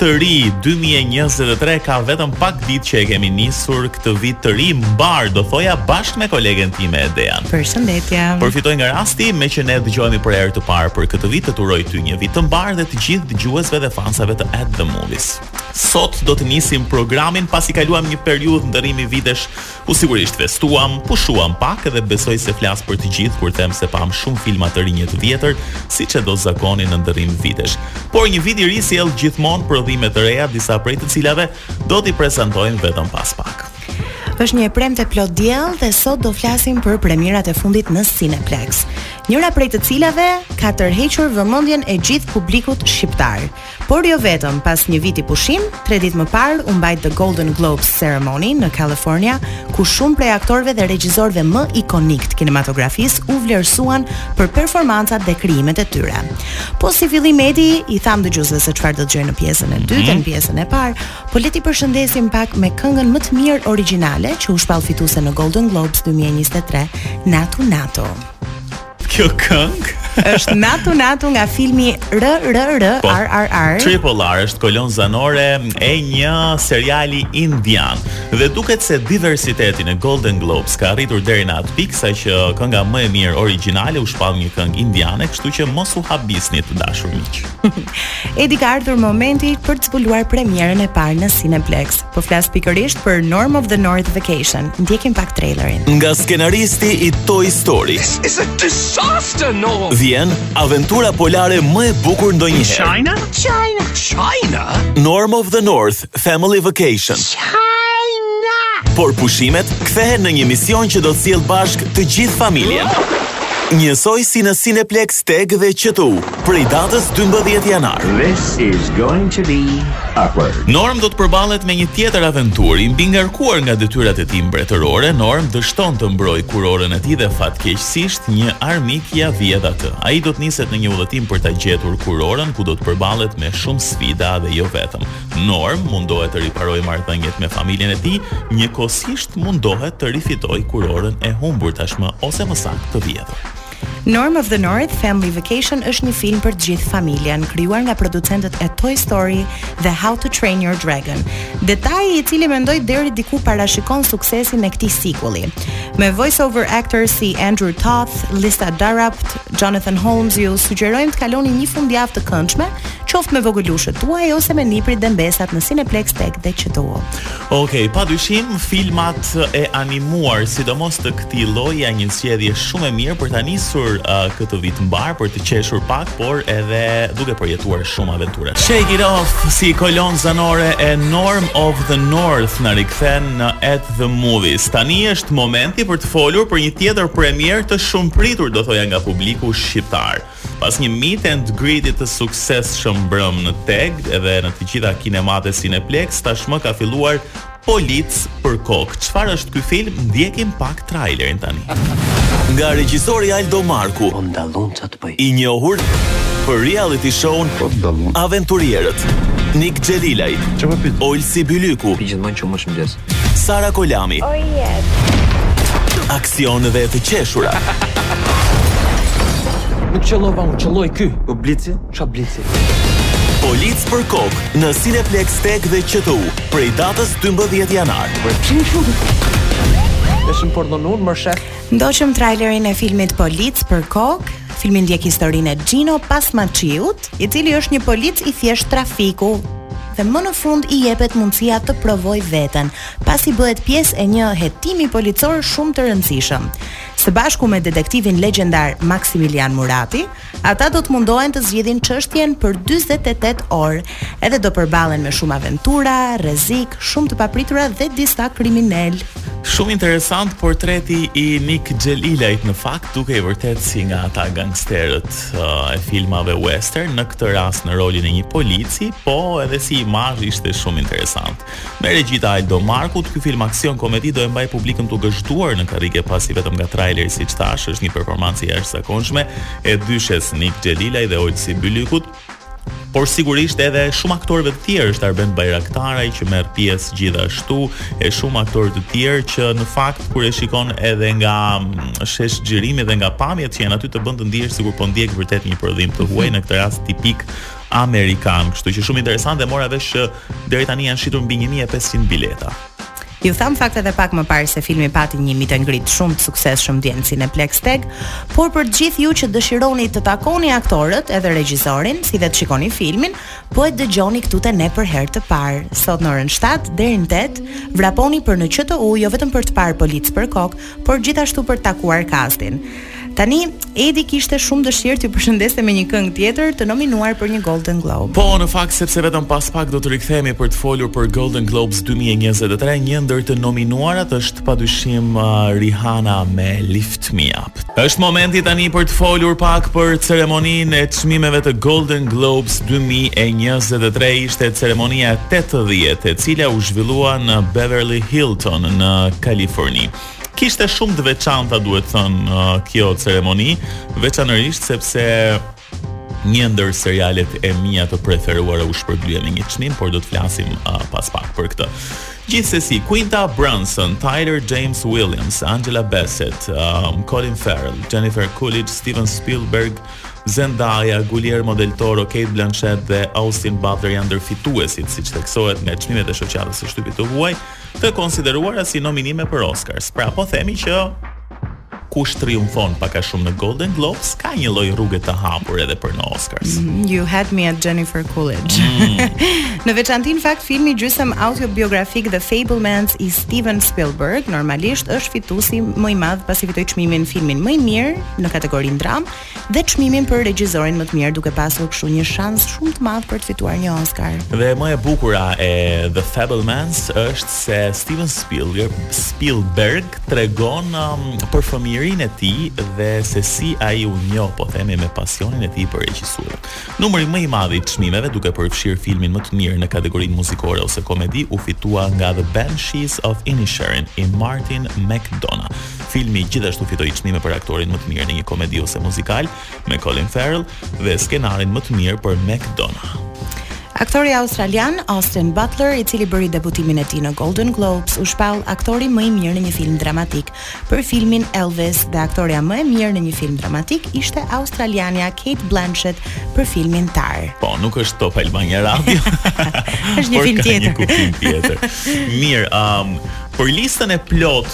të ri dy mijë e njëzet e tre ka vetëm pak ditë që e kemi nisur këtë vit të ri mbarë do thoja bashkë me kolegen time Edean. Përshëndetje. Përfitoj nga rasti meqë ne dëgjohemi për herë të parë për këtë vit të të uroj ty një vit të mbarë dhe të gjithë dëgjuesve dhe fansave të At the Movies. Sot do të nisim programin pasi kaluam një periudhë ndërrimi vitesh Ku sigurisht festuam, pushuam pak dhe besoj se flas për të gjithë kur them se pamë shumë filma të rinj e të vjetër, siç e do zakoni në ndërrim vitesh. Por një vit i ri sjell gjithmonë prodhime të reja, disa prej të cilave do t'i prezantojmë vetëm pas pak. Është një e premte plot diell dhe sot do flasim për premierat e fundit në Cineplexx. Njëra prej të cilave ka tërhequr vëmendjen e gjithë publikut shqiptar. Por jo vetëm, pas një viti pushim, tre ditë më parë u mbajt The Golden Globes Ceremony në California, ku shumë prej aktorëve dhe regjisorëve më ikonikë të kinematografisë u vlerësuan për performancat dhe krijimet e tyre. Po si fillim Edi, i thamë dëgjuesve se çfarë do dëgjojnë në pjesën e dytë, mhm. në pjesën e parë, po le t'i përshëndesim pak me këngën më të mirë origjinale që u shpall fituese në Golden Globes 2023, Naatu Naatu. Kjo këngë është Naatu Naatu nga filmi R R R po, R R R. Triple R është kolonë zanore e një seriali indian dhe duket se diversiteti në Golden Globes ka arritur deri në atë pikë saqë kënga më e mirë origjinale u shpall një këngë indiane, kështu që mos u habisni të dashur miq. Edi ka ardhur momenti për të zbuluar premierën e parë në Cineplexx. Po flas pikërisht për Norm of the North Vacation. Ndjekim pak trailerin. Nga skenaristi i Toy Story. This is a disaster, Norm. Vjen aventura polare më e bukur ndonjëherë. China? China. China? Norm of the North Family Vacation. China. Por pushimet kthehen në një mision që do të sjellë bashkë të gjithë familjen. Njësoj si në Cineplexx TEG dhe QTU. prej datës dymbëdhjetë janar. This is going to be awkward. Norm do të përballet me një tjetër aventurë. I mbingarkuar nga detyrat e tij mbretërore, Norm dështon të mbrojë kurorën e tij dhe fatkeqësisht një armik ia vjedh atë. Ai do të niset në një udhëtim për ta gjetur kurorën, ku do të përballet me shumë sfida dhe jo vetëm. Norm mundohet të riparojë marrëdhëniet me familjen e tij, njëkohësisht mundohet të rifitojë kurorën e humbur tashmë ose më saktë të vjedhur. Norm of the North Family Vacation është një film për të gjithë familjen, krijuar nga producentët e Toy Story dhe How to Train Your Dragon. Detaji i cili mendoj deri diku parashikon suksesin e këtij sikuelli. Me voiceover actors si Andrew Toth, Lisa Durupt, Jonathan Holmes ju sugjerojmë të kaloni një fundjavë të këndshme, qoftë me vogëlushët tuaj ose me niprit dhe mbesat në Cineplexx TEG dhe QTU. Ok, pa dyshim, filmat e animuar, sidomos të këtij lloji, janë një zgjedhje shumë e mirë për ta nisur uh, këtë vit mbarë, për të qeshur pak, por edhe duke përjetuar shumë aventura. Shake it off, si kolonë zanore e Norm of the North na rikthen në At the Movies. Tani është momenti për të folur për një tjetër premierë të shumëpritur, do thoja nga publiku shqiptar. Pas një meet and greet-i të suksesshëm mbrëmë në TEG edhe në të gjitha kinematë e Cineplex, tashmë ka filluar Polic për kokë. Çfarë është ky film? Ndjekim pak trailerin tani. Nga regjisori Aldo Marku, Po ndallon ça të bëj. i njohur për reality show-n Po ndallon. Aventurierët, Nik Xhelilaj, Çfarë po pyet? Olsi Bylyku, Ti gjithmonë që më shëndes. Sara Kolami. O jetë. Aksion dhe të qeshura. Nuk qëllova unë, qëlloi ky. Po blici? Ça blici? Polic për kokë në Cineplex TEG dhe QTU prej datës 12 janar. Për qeshur? Eshim por në nërë, më shef. Ndoqëm trailerin e filmit Polic për kokë. Filmi ndjek historinë e Xhino Pasmaçiut, i cili është një polic i thjeshtë trafiku dhe më në fund i jepet mundësia të provojë veten, pasi bëhet pjesë e një hetimi policor shumë të rëndësishëm. Së bashku me detektivin legjendar Maksimilian Murati, Ata do të mundohen të zgjidhin çështjen për dyzet e tetë orë, edhe do përballen me shumë aventura, rrezik, shumë të papritura dhe disa kriminelë. Shumë interesant portreti i Nik Xhelilajt në fakt, dukej vërtet si nga ata gangsterët uh, e filmave western, në këtë rast në rolin e një polici, po edhe si imazh ishte shumë interesant. Me regji të Aldo Markut, ky film aksion komedi do e mbajë publikun të gozhduar në karrige pasi vetëm nga traileri siç thashë është një performancë e jashtëzakonshme e dyshes Nik Xhelilaj dhe Olsi Bylykut, por sigurisht edhe shumë aktorëve të tjerë është Arben Bajraktaraj që merr pjesë gjithashtu e shumë aktorë të tjerë që në fakt kur e shikon edhe nga mm, sheshxhirimi dhe nga pamjet që janë aty të bën të ndihesh sikur po ndjek vërtet një prodhim të huaj në këtë rast tipik amerikan, kështu që shumë interesant dhe mora vesh që deri tani janë shitur mbi 1500 bileta. Ju thamë në fakt edhe pak më parë se filmi pati një meet and greet shumë të suksesshëm dje në Cineplex TEG, por për të gjithë ju që dëshironi të takoni aktorët edhe regjisorin, si dhe të shikoni filmin, po e dëgjoni këtu te ne për herë të parë. Sot në orën 7 deri në 8, vraponi për në QTU jo vetëm për të parë Polic për kokë, por gjithashtu për të takuar kastin. Tani Edi kishte shumë dëshirë t'ju përshëndeste me një këngë tjetër të nominuar për një Golden Globe. Po, në fakt sepse vetëm pas pak do të rikthehemi për të folur për Golden Globes 2023, një ndër të nominuarat është padyshim uh, Rihanna me Lift Me Up. Është momenti tani për të folur pak për ceremoninë e çmimeve të Golden Globes 2023. ishte ceremonia e 80 e cila u zhvillua në Beverly Hilton në Kaliforni. Kishte shumë të veçanta, duhet thënë, uh, kjo ceremoni, veçanërisht sepse një ndër serialet e mia të preferuara u shpërblye me një çmim, por do të flasim uh, pas pak për këtë. Gjithsesi, Quinta Brunson, Tyler James Williams, Angela Bassett, um, Colin Farrell, Jennifer Coolidge, Steven Spielberg, Zendaya, Guillermo del Toro, Cate Blanchett dhe Austin Butler janë ndër fituesit, siç theksohet nga çmimet e shoqatës së shtypit të huaj, të konsideruara si nominime për Oscars. Pra po themi që kush triumfon pak a shumë në Golden Globes ka një lloj rruge të hapur edhe për në Oscars. Mm, you had me at Jennifer Coolidge. Mm. në veçanti në fakt filmi gjysëm autobiografik The Fabelmans i Steven Spielberg normalisht është fituesi më i madh pasi fitoi çmimin filmin më i mirë në kategorinë dramë dhe çmimin për regjisorin më të mirë duke pasur kështu një shans shumë të madh për të fituar një Oscar. Dhe më e bukura e The Fabelmans është se Steven Spielberg, Spielberg tregon um, për fëmijërinë e tij dhe se si ai u njoh po themi me pasionin e tij për regjisurë. Numri më i madh i çmimeve duke përfshirë filmin më të mirë në kategorinë muzikore ose komedi u fitua nga The Banshees of Inisherin i Martin McDonagh. Filmi gjithashtu fitoi çmime për aktorin më të mirë në një komedi ose muzikal me Colin Farrell dhe skenarin më të mirë për McDonagh. Aktori australian Austin Butler, i cili bëri debutimin e tij në Golden Globes, u shpall aktori më i mirë në një film dramatik për filmin Elvis dhe aktorja më e mirë në një film dramatik ishte australiania Cate Blanchett për filmin Tar. Po, nuk është Top Albania Radio. është një film tjetër. Një kuptim tjetër. Mirë, um, për listën e plotë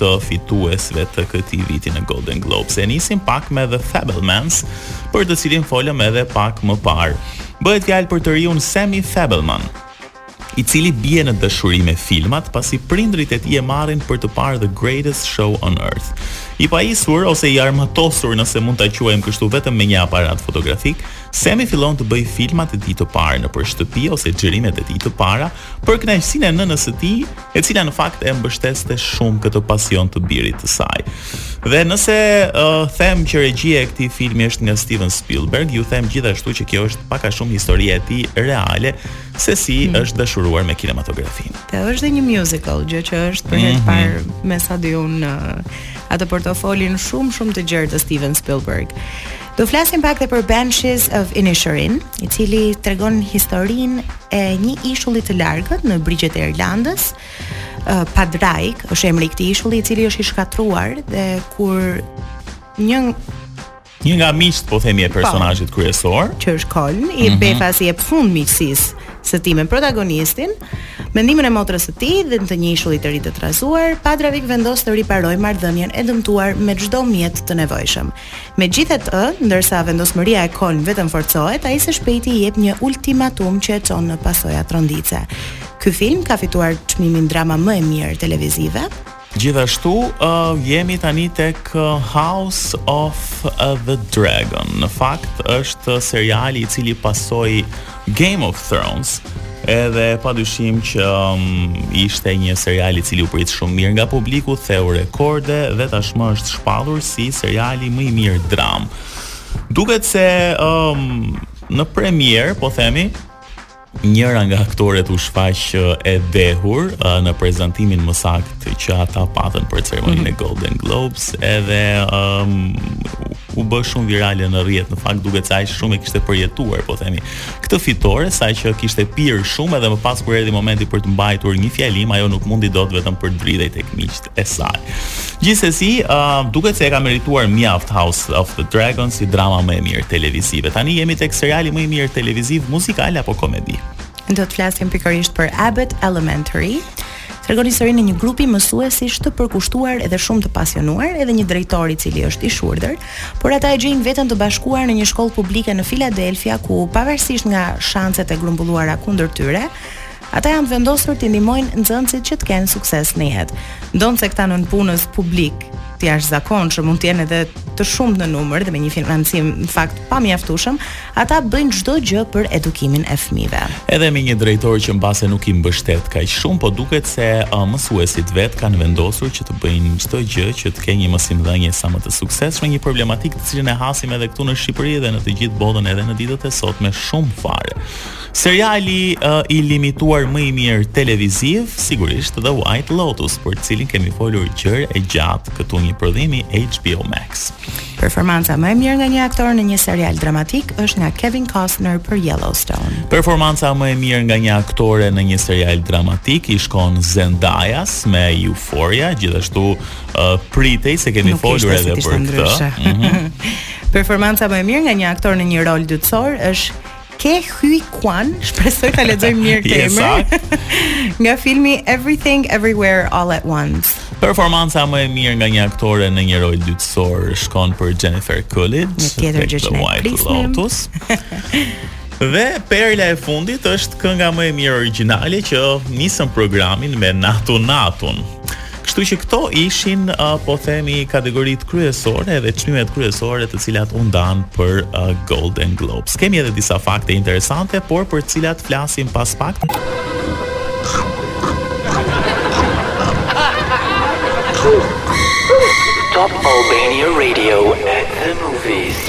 të fituesve të këtij viti në Golden Globes. E nisim pak me The Fabelmans, për të cilin folëm edhe pak më parë. Bëhet fjalë për të riun Sammy Fabelman, i cili bie në dashuri me filmat pasi prindërit e tij e marrin për të parë The Greatest Show on Earth. I pajisur ose i armatosur, nëse mund ta quajmë kështu vetëm me një aparat fotografik, Sammy fillon të bëjë filmat e tij të parë nëpër shtëpi ose xhirimet e tij të para për kënaqësinë e nënës së tij, e cila në fakt e mbështeste shumë këtë pasion të birit të saj. Dhe nëse uh, them që regjia e këtij filmi është nga Steven Spielberg, ju them gjithashtu që kjo është pak a shumë historia e tij reale se si mm. është dashuruar me kinematografinë. Që është dhe një musical, gjë që është për herë të mhm. parë me sa di unë atë portofolin shumë shumë të gjerë të Steven Spielberg. Do flasim pak dhe për Banshees of Inisherin, i cili tregon historinë e një ishulli të largët në brigjet e Irlandës. Uh, Padraik është emri i këtij ishulli, i cili është i shkatërruar dhe kur një një nga miqtë, po themi e po. personazhit kryesor, që është Colm, i cili mm -hmm. befas i jep fund miqësisë së tij me protagonistin, me ndihmën e motrës së tij dhe të një ishullori të ri të trazuar, Padraik vendos të riparojë marrëdhënien e dëmtuar me çdo mjet të nevojshëm. Megjithatë, ndërsa vendosmëria e Colm vetëm forcohet, ai së shpejti i jep një ultimatum që e çon në pasoja tronditëse. Ky film ka fituar çmimin Drama më e mirë televizive, Gjithashtu, uh, jemi tani tek House of the Dragon. Në fakt, është seriali i cili pasoi Game of Thrones Edhe pa dyshim që um, ishte një serial i cili u prit shumë mirë nga publiku, theu rekorde dhe tashmë është shpallur si seriali më i mirë dramë. Duket se um, në premierë, po themi, njëra nga aktoret u shfaq uh, e dehur uh, në prezantimin më saktë që ata patën për ceremoninë mm -hmm. e mhm. Golden Globes, edhe um, u bë shumë virale në rrjet, në fakt duket se aq shumë e kishte përjetuar, po themi, këtë fitore saqë kishte pirë shumë edhe më pas kur erdhi momenti për të mbajtur një fjalim, ajo nuk mundi dot vetëm përdridhej tek miqtë e saj. Gjithsesi, uh, duket se e ka merituar mjaft House of the Dragon si drama më e mirë televizive. Tani jemi tek seriali më i mirë televiziv, muzikal apo komedi. Do të flasim pikërisht për Abbott Elementary. Tregon historinë e një grupi mësuesish të përkushtuar edhe shumë të pasionuar, edhe një drejtor i cili është i shurdhër, por ata e gjejnë veten të bashkuar në një shkollë publike në Filadelfia ku pavarësisht nga shanset e grumbulluara kundër tyre, ata janë të vendosur t'i ndihmojnë nxënësit që të kenë sukses në jetë. Ndonëse këta nëpunës publikë të jashtëzakonshëm mund të jenë edhe të shumtë në numër dhe me një financim në fakt të pamjaftueshëm, Ata bëjnë çdo gjë për edukimin e fëmijëve. Edhe me një drejtor që mbase nuk i mbështet kaq shumë, po duket se uh, mësuesit vetë kanë vendosur që të bëjnë çdo gjë që të kenë një mësimdhënie sa më të suksesshme, një problematikë të cilën e hasim edhe këtu në Shqipëri dhe në të gjithë botën edhe në ditët e sotme shumë fare. Seriali uh, i limituar më i mirë televiziv, sigurisht The White Lotus, për të cilin kemi folur gjerë e gjatë këtu një prodhim i HBO Max. Performanca më e mirë nga një aktor në një serial dramatik është nga Kevin Costner për Yellowstone. Performanca më e mirë nga një aktore në një serial dramatik i shkon Zendayas me Euphoria, gjithashtu uh, pritej se kemi folur edhe për këtë. Mm -hmm. Performanca më e mirë nga një aktor në një rol dytësor është Ke Huy Quan, shpresoj ta lexoj mirë këtë emër. nga filmi Everything Everywhere All at Once. Performanca më e mirë nga një aktore në një rol dytësor shkon për Jennifer Coolidge. Një tjetër gjë që ne prisnim. Dhe perla e fundit është kënga më e mirë origjinale që nisën programin me Naatu Naatun. Kështu që këto ishin uh, po themi kategoritë kryesore edhe çmimet kryesore të cilat u ndanë për uh, Golden Globes. Kemi edhe disa fakte interesante, por për të cilat flasim pas pak. Top Albania Radio at the movies.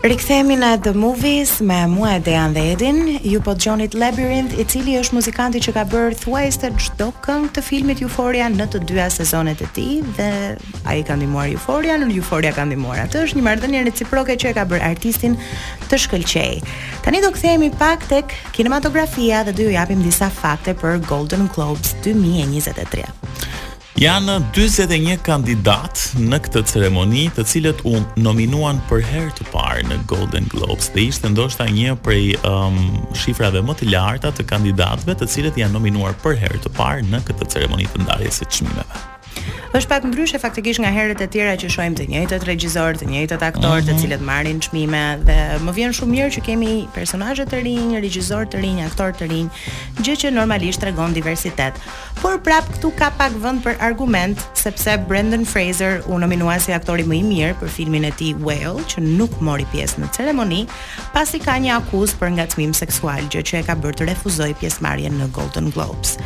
Rikthehemi në The Movies me mua Dejan dhe Edin. Ju po dëgjoni Labrinth, i cili është muzikanti që ka bërë thuajse çdo këngë të filmit Euphoria në të dyja sezonet e tij dhe ai ka ndihmuar Euphoria, dhe Euphoria ka ndihmuar atë. Është një marrëdhënie reciproke që e ka bërë artistin të shkëlqejë. Tani do kthehemi pak tek kinematografia dhe do ju japim disa fakte për Golden Globes 2023. Janë 41 kandidatë në këtë ceremoni, të cilët u nominuan për herë të parë në Golden Globes dhe ishte ndoshta një prej um, shifrave më të larta të kandidatëve të cilët janë nominuar për herë të parë në këtë ceremoni të ndarjes së çmimeve. Është pak ndryshe faktikisht nga herët e tjera që shohim të njëjtët regjizorë, të njëjtët aktorë, të mhm. cilët marrin çmime dhe më vjen shumë mirë që kemi personazhe të rinj, regjizorë të rinj, aktorë të rinj, gjë që normalisht tregon diversitet. Por prapë këtu ka pak vend për argument, sepse Brendan Fraser u nominua si aktori më i mirë për filmin e tij Whale, që nuk mori pjesë në ceremoni, pasi ka një akuzë për ngacmim seksual, gjë që e ka bërë të refuzojë pjesëmarrjen në Golden Globes.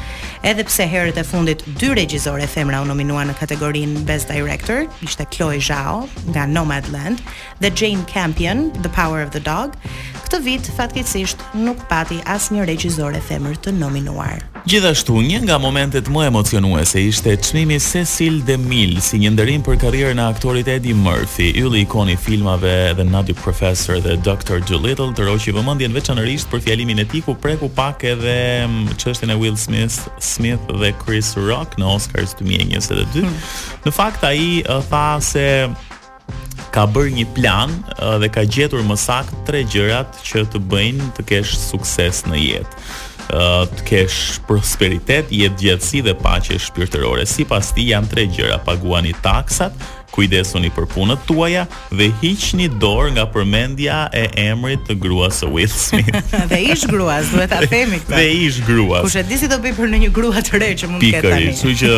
Edhe pse herët e fundit dy regjizore femra u nominuan në kategorinë Best Director, ishte Chloe Zhao nga Nomadland dhe Jane Campion, The Power of the Dog, këtë vit fatkeqësisht nuk pati asnjë regjizore femër të nominuar. Gjithashtu, një nga momentet më emocionuese ishte çmimi Cecil DeMille si një nderim për karrierën e aktorit Eddie Murphy, ylli ikonë i filmave The Nutty Professor dhe Doctor Dolittle, tërhoqi vëmendjen veçanërisht për fjalimin e tij ku preku pak edhe mm, çështjen e Will Smith, Smith dhe Chris Rock në Oscars 2022. Hmm. Në fakt ai tha se ka bërë një plan dhe ka gjetur më saktë tre gjërat që të bëjnë të kesh sukses në jetë të kesh prosperitet, jetëgjatësi dhe paqe shpirtërore. Sipas tij janë tre gjëra, paguani taksat, kujdesuni për punët tuaja dhe hiqni dorë nga përmendja e emrit të gruas së Will Smith. dhe ish gruas, duhet ta themi këtë. Dhe ish gruas. Kush e di si do bëjë për në një grua të re që Pikërisht, kështu që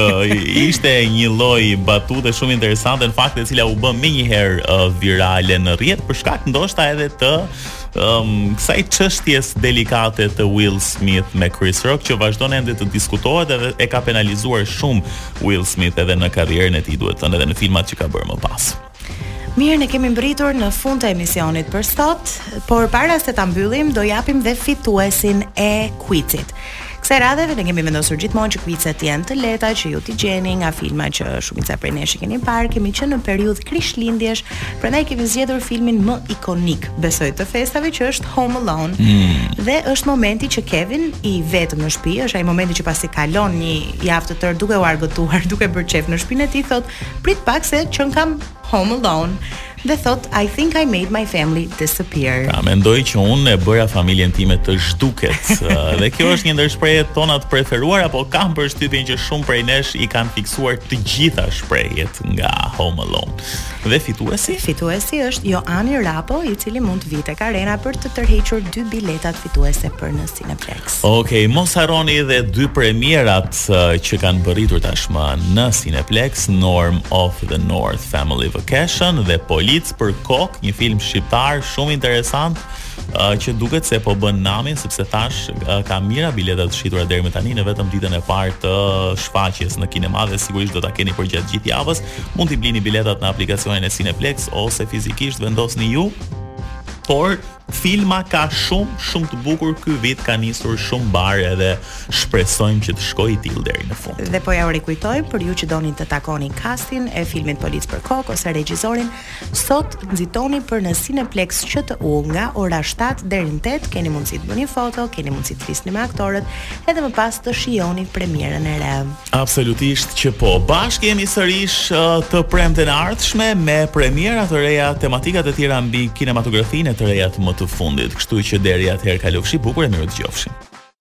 ishte një lloj batute shumë interesante në fakt e cila u bë menjëherë uh, virale në rrjet për shkak ndoshta edhe të um, kësaj çështjes delikate të Will Smith me Chris Rock që vazhdon ende të diskutohet edhe e ka penalizuar shumë Will Smith edhe në karrierën e tij duhet thënë edhe në filmat që ka bërë më pas. Mirë, ne kemi mbërritur në fund të emisionit për sot, por para se ta mbyllim, do japim dhe fituesin e quizit. Kësaj radhe ne kemi vendosur gjithmonë që quizet të jenë të lehta që ju t'i gjeni nga filma që shumica prej nesh i keni parë, kemi qenë në periudhë krishtlindjesh, prandaj kemi zgjedhur filmin më ikonik, besoj të festave që është Home Alone. Mm. Dhe është momenti që Kevin i vetëm në shtëpi, është ai momenti që pasi kalon një javë të tërë duke u argëtuar, duke bërë qejf në shtëpinë e tij, thotë, Prit pak se qenkam home alone dhe thot I think I made my family disappear. Pra mendoj që unë e bëra familjen time të zhduket. dhe kjo është një ndër shprehjet tona të preferuara, por kam përshtypjen që shumë prej nesh i kanë fiksuar të gjitha shprehjet nga Home Alone. Dhe fituesi? Fituesi është Joani Rapo, i cili mund të vijë tek Arena për të tërhequr dy biletat fituese për në Cineplex. Okej, okay, mos harroni edhe dy premierat uh, që kanë mbërritur tashmë në Cineplex, Norm of the North Family Vacation dhe Policë për kokë, një film shqiptar shumë interesant uh, që duket se po bën namin sepse thashë uh, ka mijëra bileta të shitura deri më tani në vetëm ditën e parë të shfaqjes në kinema dhe sigurisht do ta keni përgjatë gjithë javës. Mund t'i blini biletat në aplikacionin e Cineplex ose fizikisht vendosni ju por Filma ka shumë shumë të bukur ky vit ka nisur shumë mbarë edhe shpresojmë që të shkojë i tillë deri në fund. Dhe po jua rikujtoj për ju që doni të takoni kastin e filmit Policë për kokë ose regjisorin, sot nxitoni për në Cineplex QTU nga ora 7 deri në 8 keni mundësi të bëni foto, keni mundësi të flisni me aktorët, edhe më pas të shijoni premierën e re. Absolutisht që po. Bashkë jemi sërish të premten e ardhshme me premiera të reja, tematika të tjera mbi kinematografinë e të rejat më të fundit. Kështu që deri atëherë kalofshit bukur e mirudëgjofshim.